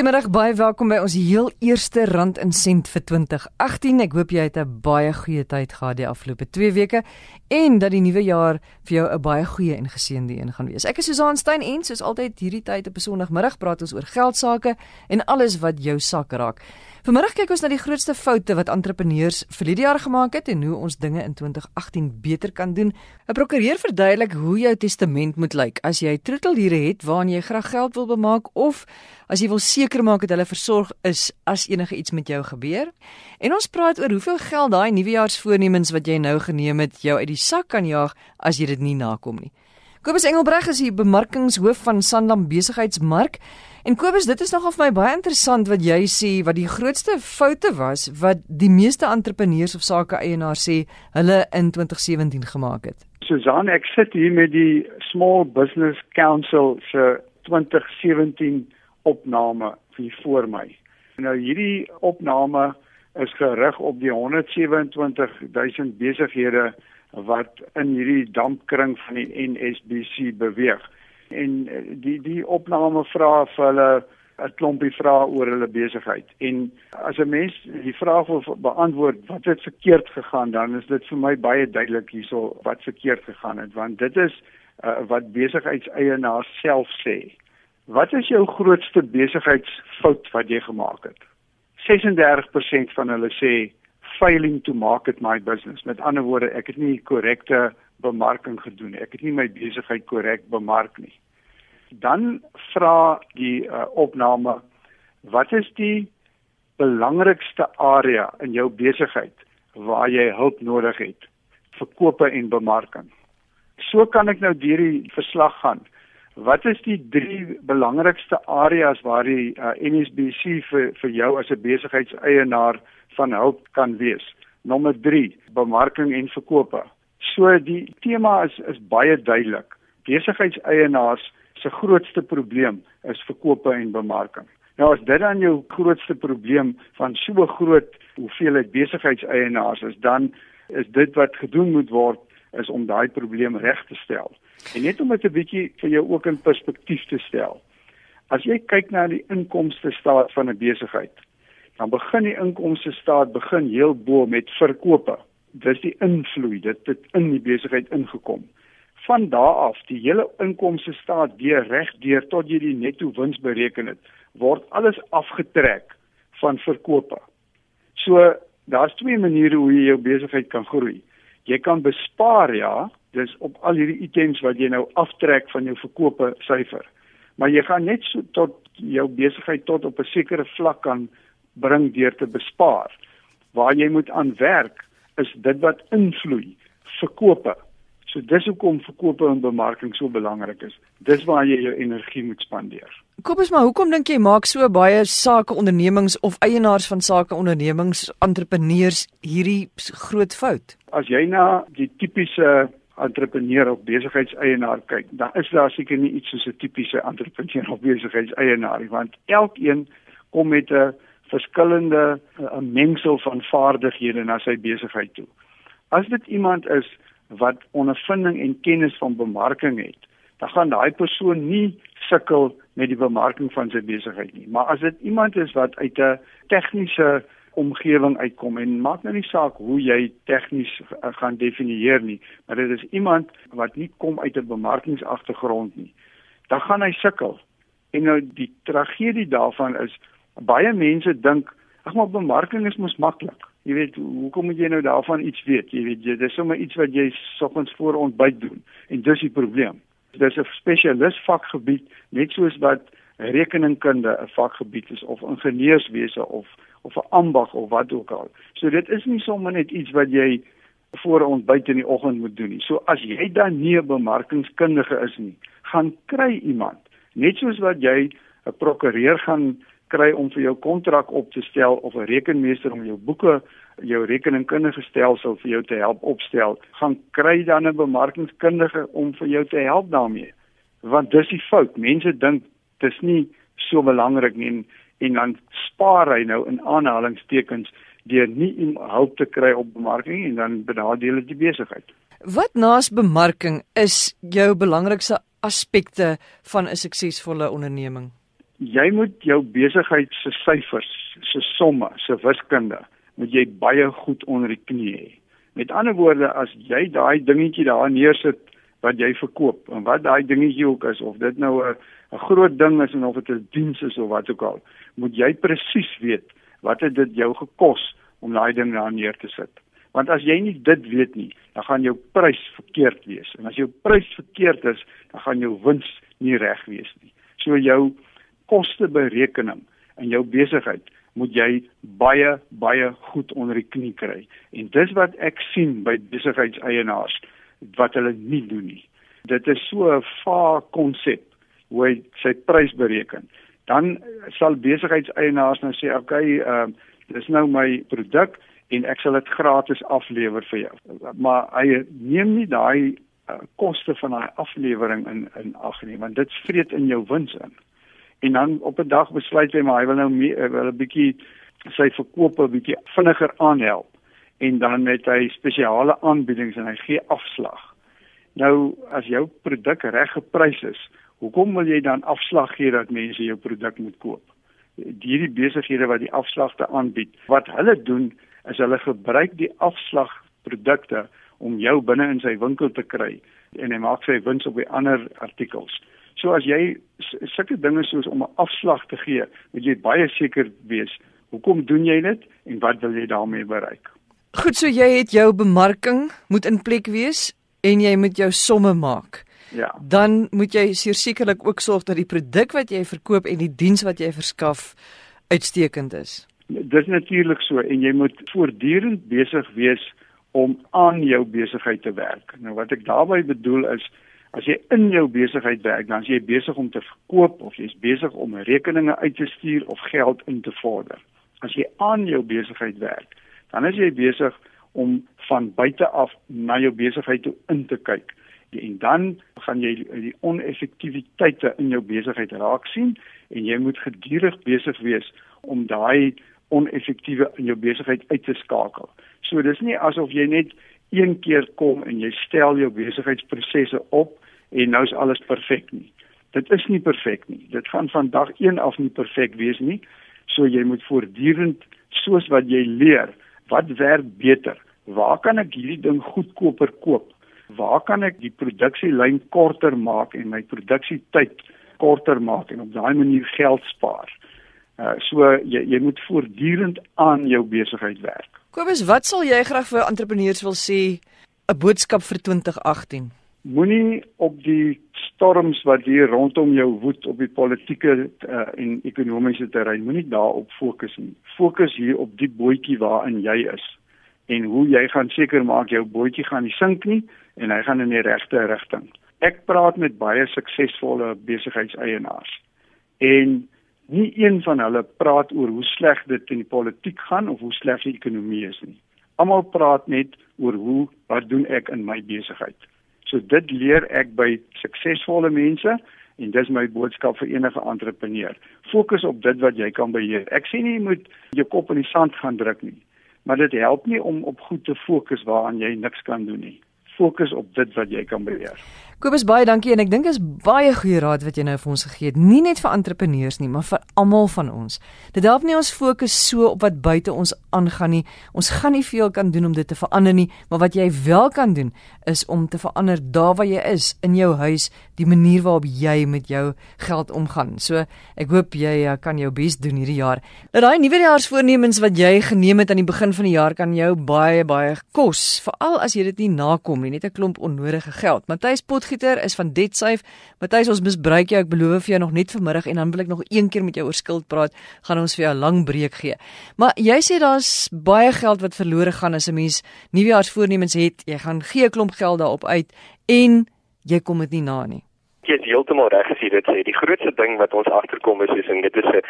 Goeiemiddag, baie welkom by ons heel eerste Rand en Sent vir 2018. Ek hoop jy het 'n baie goeie tyd gehad die afgelope 2 weke en dat die nuwe jaar vir jou 'n baie goeie en geseënde een gaan wees. Ek is Susan Stein en soos altyd hierdie tyd op 'n Sondagmiddag praat ons oor geld sake en alles wat jou sak raak. Vanmiddag kyk ons na die grootste foute wat entrepreneurs vir die jaar gemaak het en hoe ons dinge in 2018 beter kan doen. 'n Prokureur verduidelik hoe jou testament moet lyk as jy troeteldiere het waarna jy graag geld wil bemaak of as jy wil seker maak dat hulle versorg is as enige iets met jou gebeur. En ons praat oor hoeveel geld daai nuwejaarsvoornemens wat jy nou geneem het jou uit die sak kan jaag as jy dit nie nakom nie. Kobus Engelbreg is die bemarkingshoof van Sanlam Besigheidsmark. En Kobus, dit is nogal vir my baie interessant wat jy sê wat die grootste foute was wat die meeste entrepreneurs of sake eienaars sê hulle in 2017 gemaak het. Susan, ek sit hier met die Small Business Council se 2017 opname hier voor my. Nou hierdie opname is gerig op die 127 000 besighede wat in hierdie dampkring van die NSBC beweeg en eh, die die opname vra vir hulle 'n klompie vrae oor hulle besigheid. En as 'n mens die vraag wil beantwoord wat het verkeerd gegaan, dan is dit vir my baie duidelik hierso wat verkeerd gegaan het, want dit is uh, wat besigheidseienaars self sê. Wat is jou grootste besigheidsfout wat jy gemaak het? 36% van hulle sê failing to market my business. Met ander woorde, ek het nie korrekte bemarking gedoen. Ek het nie my besigheid korrek bemark nie. Dan vra die uh, opname wat is die belangrikste area in jou besigheid waar jy hulp nodig het? Verkope en bemarking. So kan ek nou deur die verslag gaan. Wat is die drie belangrikste areas waar die uh, NSBC vir vir jou as 'n besigheidseienaar van hulp kan wees? Nommer 3, bemarking en verkope. So die tema is is baie duidelik. Besigheidseienaars se grootste probleem is verkope en bemarking. Nou as dit dan jou grootste probleem van so groot hoeveelheid besigheidseienaars is, dan is dit wat gedoen moet word is om daai probleem reg te stel. En net om dit 'n bietjie vir jou ook in perspektief te stel. As jy kyk na die inkomste staat van 'n besigheid, dan begin die inkomste staat begin heel bo met verkope dis die invloed dit het in die besigheid ingekom. Van daardie af die hele inkomste staat weer reg deur tot jy die netto wins bereken het, word alles afgetrek van verkope. So daar's twee maniere hoe jy jou besigheid kan groei. Jy kan bespaar ja, dis op al hierdie items wat jy nou aftrek van jou verkope syfer. Maar jy gaan net so tot jou besigheid tot op 'n sekere vlak kan bring deur te bespaar. Waar jy moet aan werk is dit wat invloei verkope. So dis hoekom verkope en bemarking so belangrik is. Dis waar jy jou energie moet spandeer. Kobus, maar hoekom dink jy maak so baie sake ondernemings of eienaars van sake ondernemings, entrepreneurs hierdie groot fout? As jy na die tipiese entrepreneur of besigheidseienaar kyk, dan is daar seker nie iets soos 'n tipiese entrepreneur of besigheidseienaar nie, want elkeen kom met 'n verskillende 'n uh, mengsel van vaardighede na sy besigheid toe. As dit iemand is wat ondervinding en kennis van bemarking het, dan gaan daai persoon nie sukkel met die bemarking van sy besigheid nie. Maar as dit iemand is wat uit 'n tegniese omgewing uitkom en maak nou nie saak hoe jy tegnies uh, gaan definieer nie, maar dit is iemand wat nie kom uit 'n bemarkingsagtergrond nie, dan gaan hy sukkel. En nou die tragedie daarvan is baie mense dink ag maar bemarking is mos maklik. Jy weet, hoekom moet jy nou daarvan iets weet? Jy weet, dit is sommer iets wat jy soggens voor ontbyt doen en dis die probleem. Dis 'n spesialis vakgebied net soos wat rekeningkunde 'n vakgebied is of ingenieurswese of of 'n ambag of wat ook al. So dit is nie sommer net iets wat jy voor ontbyt in die oggend moet doen nie. So as jy dan nie 'n bemarkingskundige is nie, gaan kry iemand. Net soos wat jy 'n prokureur gaan kry om vir jou kontrak op te stel of 'n rekenmeester om jou boeke, jou rekeningkundige stelsel vir jou te help opstel, gaan kry dan 'n bemarkingskundige om vir jou te help daarmee. Want dis die fout. Mense dink dis nie so belangrik nie en, en dan spaar hy nou in aanhalingstekens deur nie hulp te kry op bemarking en dan benadeel dit die besigheid. Wat naas bemarking is jou belangrikste aspekte van 'n suksesvolle onderneming? Jy moet jou besigheid se syfers, se somme, se wiskunde moet jy baie goed onder die knie hê. Met ander woorde, as jy daai dingetjie daar neersit wat jy verkoop en wat daai dingetjie ook is of dit nou 'n 'n groot ding is en of dit 'n diens is of wat ook al, moet jy presies weet wat het dit jou gekos om daai ding daar neer te sit. Want as jy nie dit weet nie, dan gaan jou prys verkeerd wees. En as jou prys verkeerd is, dan gaan jou wins nie reg wees nie. So jou kosteberekening in jou besigheid moet jy baie baie goed onder die knie kry. En dis wat ek sien by besigheidseienaars wat hulle nie doen nie. Dit is so 'n vaag konsep hoe hy sy prys bereken. Dan sal besigheidseienaars nou sê, "Oké, okay, ehm uh, dis nou my produk en ek sal dit gratis aflewer vir jou." Maar hy neem nie daai uh, koste van daai aflewering in in ag nie, want dit vreet in jou wins in en dan op 'n dag besluit hy maar hy wil nou mee, wil 'n bietjie sy verkope bietjie vinniger aanhelp en dan het hy spesiale aanbiedings en hy gee afslag. Nou as jou produk reg geprys is, hoekom wil jy dan afslag gee dat mense jou produk moet koop? Hierdie besighede wat die afslagte aanbied, wat hulle doen is hulle gebruik die afslagprodukte om jou binne in sy winkel te kry en hy maak sy wins op die ander artikels. So as jy sulke dinge soos om 'n afslag te gee, moet jy baie seker wees hoekom doen jy dit en wat wil jy daarmee bereik? Goed, so jy het jou bemarking moet in plek wees en jy moet jou somme maak. Ja. Dan moet jy sekerlik ook sorg dat die produk wat jy verkoop en die diens wat jy verskaf uitstekend is. Dis natuurlik so en jy moet voortdurend besig wees om aan jou besigheid te werk. Nou wat ek daarmee bedoel is As jy in jou besigheid werk, dan is jy besig om te verkoop of jy's besig om rekeninge uit te stuur of geld in te vorder. As jy aan jou besigheid werk, dan is jy besig om van buite af na jou besigheid toe in te kyk. En dan gaan jy die oneffektiwiteite in jou besigheid raak sien en jy moet gedurig besig wees om daai oneffektiewe in jou besigheid uit te skakel. So dis nie asof jy net een keer kom en jy stel jou besigheidsprosesse op en nou is alles perfek nie. Dit is nie perfek nie. Dit gaan van dag 1 af nie perfek wees nie. So jy moet voortdurend soos wat jy leer, wat werk beter? Waar kan ek hierdie ding goedkoper koop? Waar kan ek die produksielyn korter maak en my produksietyd korter maak en op daai manier geld spaar? Uh so jy jy moet voortdurend aan jou besigheid werk. Kobus, wat sal jy graag vir entrepreneurs wil sê 'n boodskap vir 2018? Moenie op die storms wat hier rondom jou woed op die politieke uh, en ekonomiese terrein moenie daarop fokus nie. Fokus hier op die bootjie waarin jy is en hoe jy gaan seker maak jou bootjie gaan nie sink nie en hy gaan in die regte rigting. Ek praat met baie suksesvolle besigheidseienaars en nie een van hulle praat oor hoe sleg dit in die politiek gaan of hoe sleg die ekonomie is nie. Almal praat net oor hoe wat doen ek in my besigheid. So dit leer ek by suksesvolle mense en dis my boodskap vir enige entrepreneur. Fokus op dit wat jy kan beheer. Ek sê nie jy moet jou kop in die sand gaan druk nie, maar dit help nie om op goed te fokus waaraan jy niks kan doen nie. Fokus op dit wat jy kan beheer. Kobus baie dankie en ek dink is baie goeie raad wat jy nou vir ons gegee het. Nie net vir entrepreneurs nie, maar vir almal van ons. Dit help nie ons fokus so op wat buite ons aangaan nie. Ons gaan nie veel kan doen om dit te verander nie, maar wat jy wel kan doen is om te verander daar waar jy is in jou huis, die manier waarop jy met jou geld omgaan. So ek hoop jy uh, kan jou bes doen hierdie jaar. Dat daai nuwejaarsvoornemens wat jy geneem het aan die begin van die jaar kan jou baie baie kos, veral as jy dit nie nakom nie, net 'n klomp onnodige geld. Matthys Potgieter is van DebtSafe. Matthys, ons misbruik jou. Ek beloof vir jou nog net vanmiddag en dan wil ek nog een keer met jou oor skuld praat. Gaan ons vir jou 'n lang breek gee. Maar jy sê daar's baie geld wat verlore gaan as 'n mens nuwejaarsvoornemens het. Jy gaan gee 'n klomp geld daarop uit en jy kom dit nie na nie. Heeltemal reg as jy dit sê. Die grootste ding wat ons agterkom is is en dit is 'n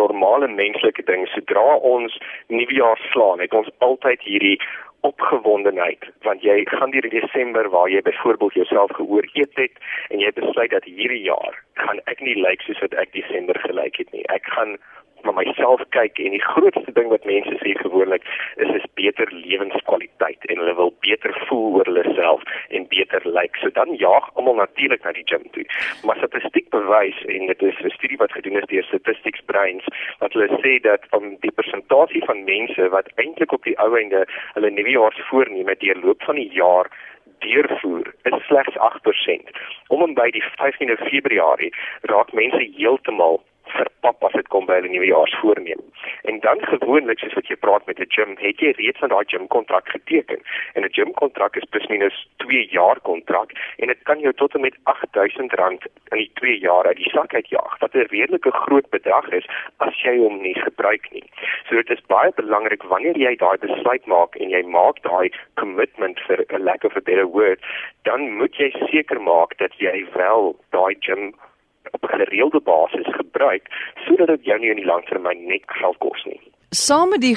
normale menslike ding. Sodra ons nuwejaar slaan, het ons altyd hierdie opgewondenheid want jy gaan deur Desember waar jy byvoorbeeld jouself geooreet het en jy besluit dat hierdie jaar gaan ek nie lyk soos wat ek Desember gelyk het nie. Ek gaan na myself kyk en die grootste ding wat mense sê gewoonlik is is beter lewenskwaliteit en hulle wil beter voel oor hulle self en beter lyk. So dan jaag almal natuurlik na die gym toe. Maar statistiek bewys en dit is 'n studie wat gedoen is deur Statistics Brains wat hulle sê dat van die persentasie van mense wat eintlik op die ou einde hulle nuwejaarsvoorneme deurloop van die jaar deurvoer is slegs 8%. Om en by die 15de Februarie raak mense heeltemal verpap as dit kom by hulle nuwejaarsvoorneem. En dan gewoonlik soos wat jy praat met 'n gym, het jy reeds aan daai gym kontrak geteken. En 'n gym kontrak is plus minus 2 jaar kontrak en dit kan jou tot en met R8000 in die 2 jaar uit die sak uitjaag. Wat 'n redelike groot bedrag is as jy hom nie gebruik nie. So dit is baie belangrik wanneer jy daai besluit maak en jy maak daai commitment vir 'n lack of a better word, dan moet jy seker maak dat jy wel daai gym op 'n gereelde basis gebruik sodat dit jou nie in die langtermyn net geld kos nie. Saam met die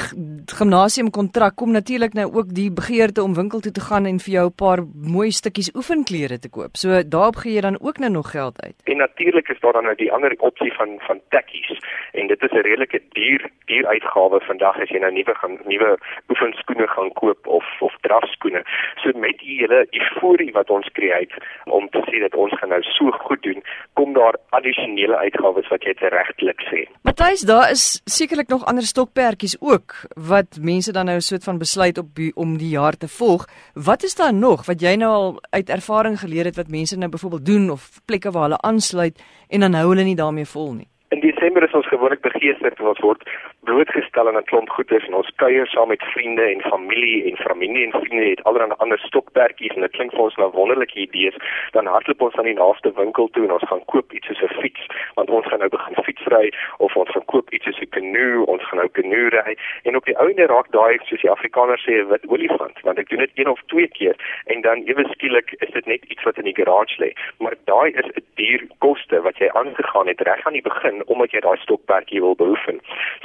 gimnasium kontrak kom natuurlik nou ook die begeerte om winkel toe te gaan en vir jou 'n paar mooi stukkies oefenklere te koop. So daarop gee jy dan ook nou nog geld uit. En natuurlik is daar dan nou die ander opsie van van tekkies en dit is 'n redelike duur duur uitgawe vandag as jy nou nuwe gaan nuwe oefenskoene gaan koop of of drafskoene. So met die hele euforie wat ons skei om te sê dat ons gaan nou so goed doen, kom daar addisionele uitgawes wat jy regtelik sê. Matthys, daar is sekerlik nog ander stokpe tydperkies ook wat mense dan nou 'n soort van besluit op die, om die jaar te volg. Wat is daar nog wat jy nou al uit ervaring geleer het wat mense nou byvoorbeeld doen of plekke waar hulle aansluit en dan hou hulle nie daarmee vol nie? In Desember is ons gewoonlik begeesterd want ons word blootgestel aan 'n klomp goedes en ons kuier saam met vriende en familie en familie en vriende het allerlei ander stokperdjies en dit klink vir ons na wonderlike idees. Dan hardloop ons aan die naaste winkel toe en ons gaan koop iets soos 'n fiets want ons gaan nou begin fietsry of ons gaan koop iets soos 'n kanoe ons gaan nou kanoe ry. En op die ouende raak daai soos die Afrikaners sê 'n wit olifant want ek doen dit een of twee keer en dan ewe skielik is dit net iets wat in die garage lê. Maar daai is 'n duur koste wat jy aangegaan het reg aan die begin omdat jy daai stokperdjie wil beoefen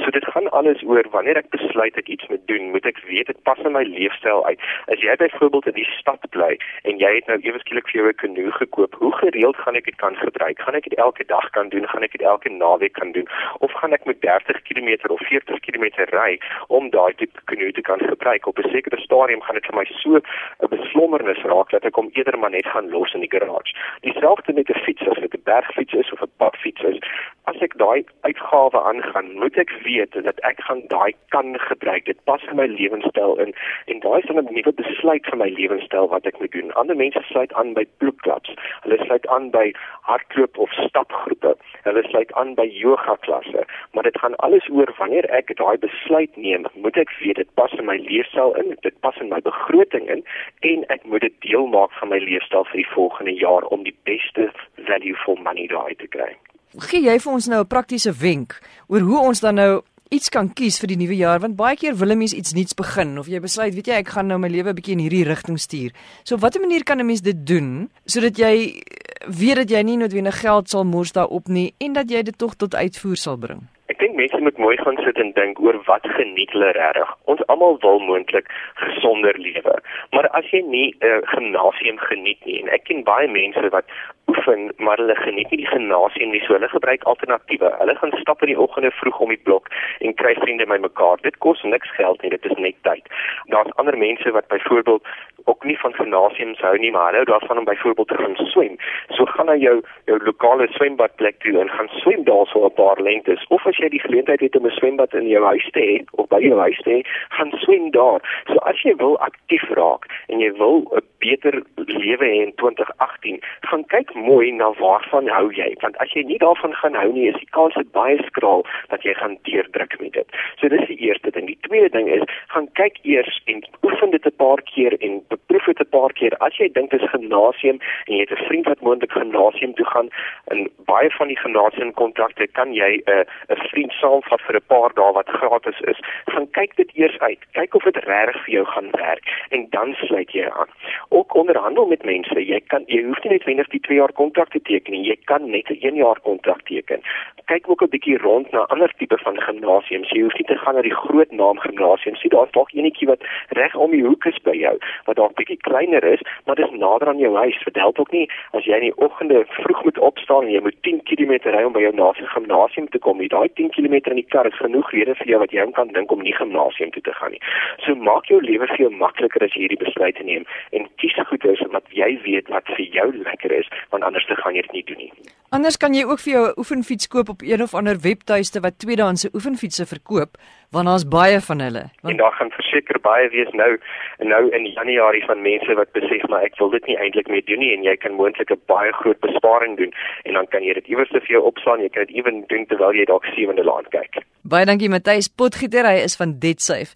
so dit gaan alles oor wanneer ek besluit ek iets moet doen, moet ek weet dit pas in my leefstyl uit. As jy byvoorbeeld in die stad bly en jy het nou ewe skielik vir jou 'n kanoe gekoop, hoe gereeld gaan ek dit kan gebruik? Gaan ek dit elke dag kan doen? Gaan ek dit elke naweek kan doen? Of gaan ek met 30 km of 40 km ry om daai tipe kanoe te kan gebruik? Op 'n sekere stadium gaan dit vir my so 'n beslommernis raak dat ek hom eerder maar net gaan los in die garage. Dieselfde met 'n fiets, as dit 'n bergfiets is of 'n padfiets is. As ek daai uitgawe aangaan, moet ek weet dat ek gaan daai kan gebruik. Dit pas in my lewenstyl in en daai is dan 'n nuwe besluit vir my lewenstyl wat ek moet doen. Ander mense sluit aan by bloedklubs. Hulle sluit aan by hardloop of stapgroepe. Hulle sluit aan by yoga klasse. Maar dit gaan alles oor wanneer ek daai besluit neem, moet ek weet dit pas in my leefstyl in, dit pas in my begroting in en ek moet dit deel maak van my leefstyl vir die volgende jaar om die beste value for money daai te kry. Gee jy vir ons nou 'n praktiese wenk oor hoe ons dan nou iets kan kies vir die nuwe jaar want baie keer wil 'n mens iets nuuts begin of jy besluit weet jy ek gaan nou my lewe 'n bietjie in hierdie rigting stuur. So op watter manier kan 'n mens dit doen sodat jy weet dat jy nie noodwendig geld sal mors daarop nie en dat jy dit tog tot uitvoer sal bring? Ek dink mense moet mooi gaan sit en dink oor wat geniet hulle regtig. Ons almal wil moontlik gesonder lewe. Maar as jy nie 'n uh, gimnasium geniet nie en ek ken baie mense wat oefen, maar hulle geniet nie die gimnasium nie, so hulle gebruik alternatiewe. Hulle gaan stap in die oggende vroeg om die blok en kry vriende by mekaar. Dit kos niks geld nie, dit is net tyd. Daar's ander mense wat byvoorbeeld ook nie van gimnasiums hou nie, maar hulle hou daarvan om byvoorbeeld te gaan swem. So gaan na jou jou lokale swembadplek toe en gaan swem daar so 'n paar lengtes. Of as jy die geleentheid het om 'n swembad in jou huis te hê of by jou huis te hê, gaan swem daar. So as jy wil aktief raak en jy wil 'n beter lewe hê in 2018, gaan kyk mooi na waarvan hou jy, want as jy nie daarvan gaan hou nie, is die kans baie skraal dat jy gaan deurdruk met dit. So dis die eerste ding. Die tweede ding is, gaan kyk eers en oefen dit 'n paar keer en beproef dit 'n paar keer. As jy dink dit is gimnasium en jy het 'n vriend wat moontlik gimnasium toe gaan, en baie van die gimnasium kontrakte kan jy 'n uh, 'n vriend saamvat vir 'n paar dae wat gratis is. Gaan kyk dit eers uit. Kyk of dit regtig vir jou gaan werk en dan sluit jy aan. Ook onderhandel met mense. Jy kan jy hoef nie net wenner die 2 jaar kontrak te teken nie. Jy kan net 'n 1 jaar kontrak teken. Kyk ook 'n bietjie rond na ander tipe van gimnasiums. Jy hoef nie te gaan na die groot naam gimnasiums nie. Daar's dalk enetjie wat reg om die hoek is by jou wat dalk bietjie kleiner is, maar dis nader aan jou huis. Help ook nie as jy in die oggende vroeg moet opstaan en jy moet 10 km ry om by jou naaste gimnasium te kom nie. Daai 10 10 km in die kar is genoeg rede vir jou wat jy kan dink om nie gimnasium toe te gaan nie. So maak jou lewe vir jou makliker as jy hierdie besluit neem en kies goeders wat jy weet wat vir jou lekker is, want anders te gaan jy dit nie doen nie. Anders kan jy ook vir jou 'n oefenfiets koop op een of ander webtuiste wat tweedehandse oefenfietsse verkoop, want daar's baie van hulle. Want... En daar gaan verseker baie wees nou nou in Januarie van mense wat besef maar ek wil dit nie eintlik meer doen nie en jy kan moontlik 'n baie groot besparing doen en dan kan jy dit iewers vir jou opslaan, jy kan dit ewen doen terwyl jy dalk sewende laan kyk. Baie dankie Matthys Potgieter, hy is van DebtSafe.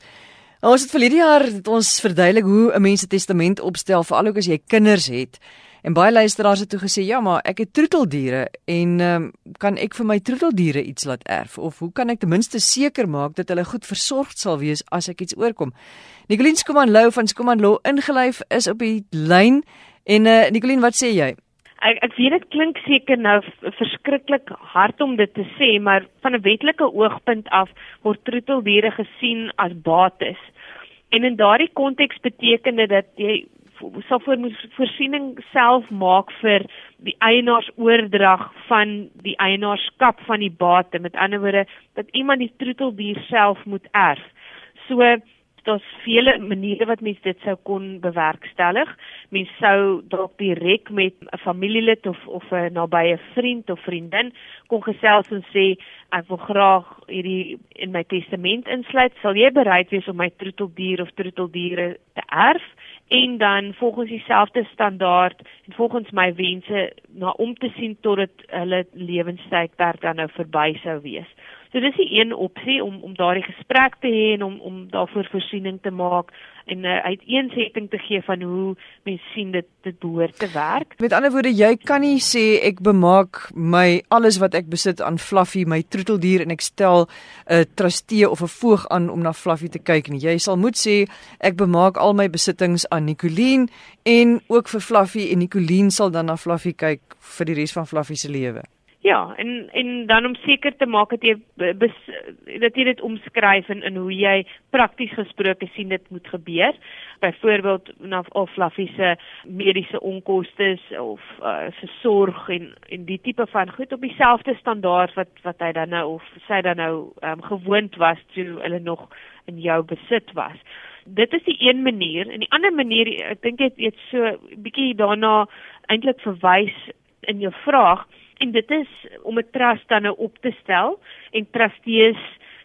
Ons het verlede jaar het ons verduidelik hoe 'n mens 'n testament opstel vir al hoe as jy kinders het. En baie luisteraars het toe gesê, "Ja, maar ek het troeteldiere en ehm um, kan ek vir my troeteldiere iets laat erf of hoe kan ek ten minste seker maak dat hulle goed versorg sal wees as ek iets oorkom?" Nicoline Skuman Lou van Skuman Law ingelyf is op die lyn en eh uh, Nicoline, wat sê jy? Ek ek weet dit klink seker nou verskriklik hard om dit te sê, maar van 'n wetlike oogpunt af word troeteldiere gesien as bates. En in daardie konteks beteken dit dat jy sal voor moet voorsiening self maak vir die eienaarsoordrag van die eienaarskap van die bate. Met ander woorde dat iemand die troeteldier self moet erf. So daar's vele maniere wat mens dit sou kon bewerkstellig. Mens sou dalk direk met 'n familielid of of 'n nabye vriend of vriendin kon gesels en sê ek wil graag hierdie in my testament insluit. Sal jy bereid wees om my troeteldier of troeteldiere te erf? En dan volgens dieselfde standaard en volgens my wense na om te sien totdat hulle lewenstydperk dan nou verby sou wees. So dis 'n een opsie om om daardie gesprek te hê en om om daarvoor voorsiening te maak en 'n uh, uiteensetting te gee van hoe mense sien dit dit behoort te werk. Met ander woorde, jy kan nie sê ek bemaak my alles wat ek besit aan Fluffy, my troeteldier en ek stel 'n trustee of 'n voog aan om na Fluffy te kyk nie. Jy sal moet sê ek bemaak al my besittings aan Nicoline en ook vir Fluffy en Nicoline sal dan na Fluffy kyk vir die res van Fluffy se lewe. Ja, en en dan om seker te maak dat jy bes, dat jy dit omskryf in in hoe jy prakties gesproke sien dit moet gebeur. Byvoorbeeld na of Fluffy se mediese onkoste of uh, sorg en en die tipe van goed op dieselfde standaard wat wat hy dan nou of sy dan nou um, gewoond was toe hulle nog in jou besit was. Dit is die een manier en die ander manier ek dink jy het so 'n bietjie daarna eintlik verwys in jou vraag en dit is om 'n trust dan nou op te stel en trustees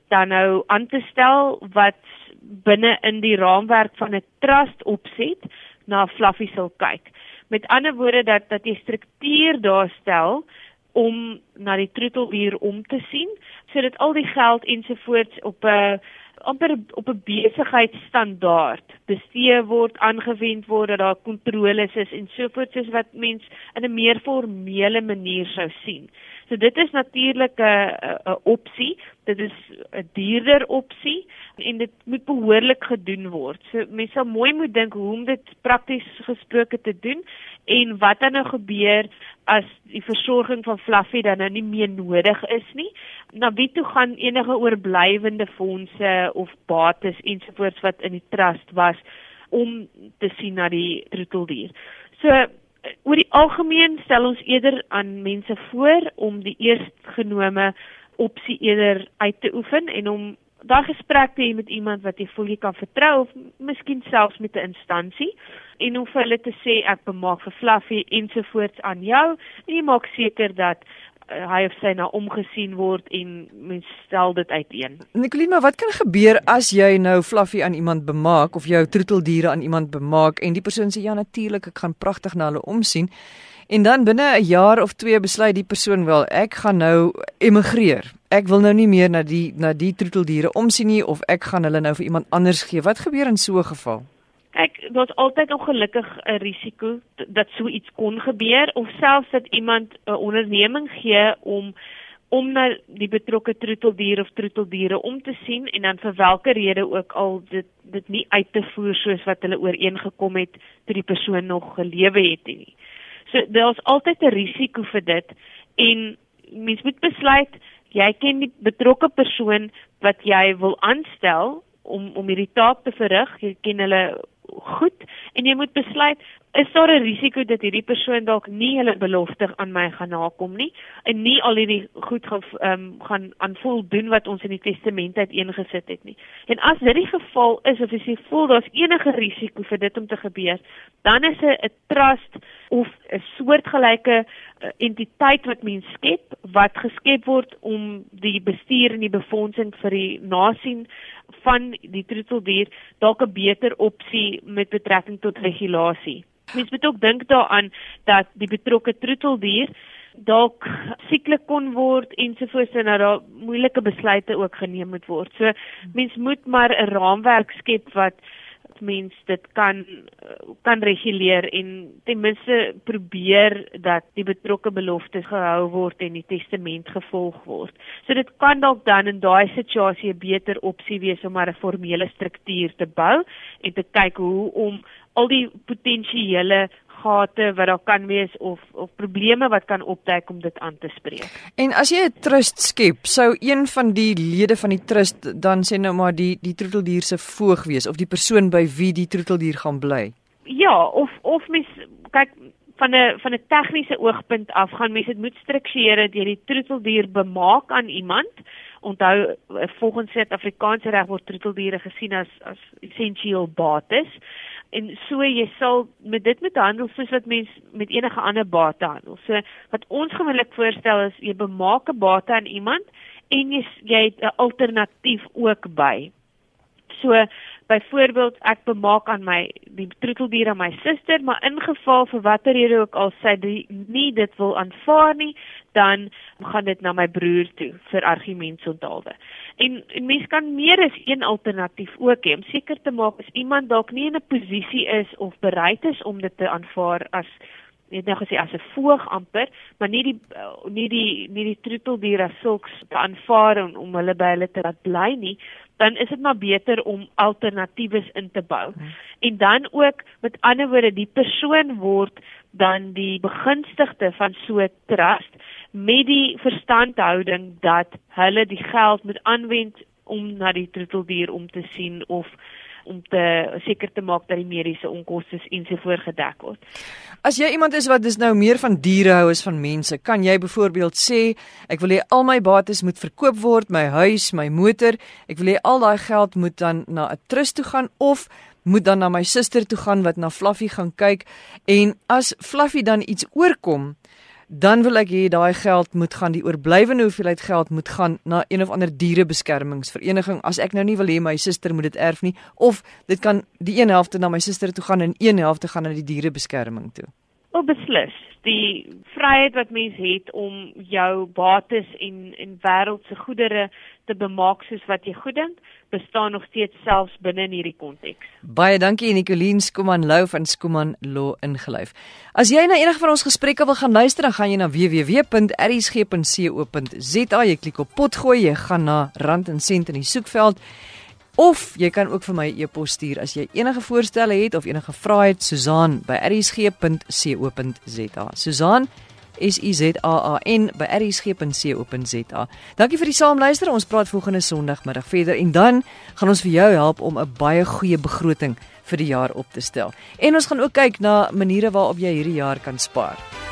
dan nou aan te stel wat binne in die raamwerk van 'n trust opset na Fluffy sal kyk. Met ander woorde dat dat jy struktuur daar stel om na die troeteldier om te sien sodat al die geld ensovoorts op 'n amper op 'n besigheidsstandaard bestee word, aangewend word dat daar kontroles is en sovoorts soos wat mens in 'n meer formele manier sou sien. So dit is natuurlik 'n 'n opsie. Dit is 'n duurder opsie en dit moet behoorlik gedoen word. So mense sal mooi moet dink hoe om dit prakties gesproke te doen en wat dan nou gebeur as die versorging van Fluffy dan nou nie meer nodig is nie. Na wie toe gaan enige oorblywende fondse of bates ensovoorts wat in die trust was om te sien na die troeteldier. So oor die algemeen stel ons eerder aan mense voor om die eerstgenome opsie eerder uit te oefen en om daai gesprek te hê met iemand wat jy voel jy kan vertrou of miskien selfs met 'n instansie en om vir hulle te sê ek bemaak vir Fluffy ensovoorts aan jou. En jy maak seker dat hy of sy nou omgesien word en mens stel dit uiteen. Nicoline, maar wat kan gebeur as jy nou Fluffy aan iemand bemaak of jou troeteldiere aan iemand bemaak en die persoon sê ja natuurlik ek gaan pragtig na hulle omsien en dan binne 'n jaar of twee besluit die persoon wel ek gaan nou emigreer. Ek wil nou nie meer na die na die troeteldiere omsien nie of ek gaan hulle nou vir iemand anders gee. Wat gebeur in so 'n geval? Ek daar's altyd ongelukkig 'n risiko dat so iets kon gebeur of selfs dat iemand 'n onderneming gee om om na die betrokke troeteldier of troeteldiere om te sien en dan vir watter rede ook al dit dit nie uit te voer soos wat hulle ooreengekom het toe die persoon nog gelewe het nie. So daar's altyd 'n risiko vir dit en mens moet besluit jy ken die betrokke persoon wat jy wil aanstel om om hierdie taak te verrig, jy ken hulle goed en jy moet besluit is daar 'n risiko dat hierdie persoon dalk nie hulle belofte aan my gaan nakom nie en nie al hierdie goed gaan um, gaan aanvul doen wat ons in die testament uiteengesit het nie. En as dit die geval is of as jy voel daar's enige risiko vir dit om te gebeur, dan is 'n trust of 'n soortgelyke uh, entiteit wat mens skep wat geskep word om die bestuur en die befondsing vir die nasien van die troeteldier dalk 'n beter opsie met betrekking tot regulasie. Mens moet ook dink daaraan dat die betrokke troeteldier dalk sieklik kon word ensovoorts en dat daar moeilike besluite ook geneem moet word. So mens moet maar 'n raamwerk skep wat mens dit kan kan reguleer en ten minste probeer dat die betrokke beloftes gehou word en die testament gevolg word. So dit kan dalk dan in daai situasie 'n beter opsie wees om maar 'n formele struktuur te bou en te kyk hoe om al die potensiële gate wat daar kan wees of of probleme wat kan opduik om dit aan te spreek. En as jy 'n trust skep, sou een van die lede van die trust dan sê nou maar die die troeteldier se voog wees of die persoon by wie die troeteldier gaan bly. Ja, of of mens kyk van 'n van 'n tegniese oogpunt af gaan mense dit moet struktureer dat jy die troeteldier bemaak aan iemand. Onthou volgens Suid-Afrikaanse reg word troeteldiere gesien as as essensieel bates en so jy sal met dit met handel soos wat mens met enige ander bate handel. So wat ons gewoonlik voorstel is jy bemaak 'n bate aan iemand en jy jy het 'n alternatief ook by. So byvoorbeeld ek bemaak aan my die troeteldier aan my suster, maar in geval vir watter rede ook al sy die, nie dit wil aanvaar nie, dan gaan dit na my broer toe vir argumentsonthaalde. En en mens kan meer as een alternatief ook hê om seker te maak as iemand dalk nie in 'n posisie is of bereid is om dit te aanvaar as net nou gesê as 'n voog amper, maar nie die nie die nie die troeteldier as sulks te aanvaar om, om hulle by hulle te laat bly nie, dan is dit maar beter om alternatiewes in te bou. Hmm. En dan ook met ander woorde die persoon word dan die begunstigde van so 'n trust met die verstandhouding dat hulle die geld moet aanwend om na die troeteldier om te sien of om te seker te maak dat die mediese onkoste ensovoorts gedek word. As jy iemand is wat dis nou meer van diere hou as van mense, kan jy byvoorbeeld sê ek wil hê al my bates moet verkoop word, my huis, my motor, ek wil hê al daai geld moet dan na 'n trust toe gaan of moet dan na my suster toe gaan wat na Fluffy gaan kyk en as Fluffy dan iets oorkom, dan wil ek hê daai geld moet gaan die oorblywende hoeveelheid geld moet gaan na een of ander dierebeskermingsvereniging as ek nou nie wil hê my suster moet dit erf nie of dit kan die een helfte na my suster toe gaan en een helfte gaan na die dierebeskerming toe. O beslis, die vryheid wat mens het om jou bates en en wêreldse goedere te bemaak soos wat jy goed dink, bestaan nog steeds selfs binne in hierdie konteks. Baie dankie Nicoline Skuman Lou van Skuman Law ingelyf. As jy na enige van ons gesprekke wil gaan luister, dan gaan jy na www.rsg.co.za, jy klik op potgooi, jy gaan na rand en sent in die soekveld. Of jy kan ook vir my 'n e-pos stuur as jy enige voorstelle het of enige vrae het, Susan@rsg.co.za. Susan S U Z A A N by rsg.co.za. Dankie vir die saamluister. Ons praat volgende Sondagmiddag verder en dan gaan ons vir jou help om 'n baie goeie begroting vir die jaar op te stel. En ons gaan ook kyk na maniere waarop jy hierdie jaar kan spaar.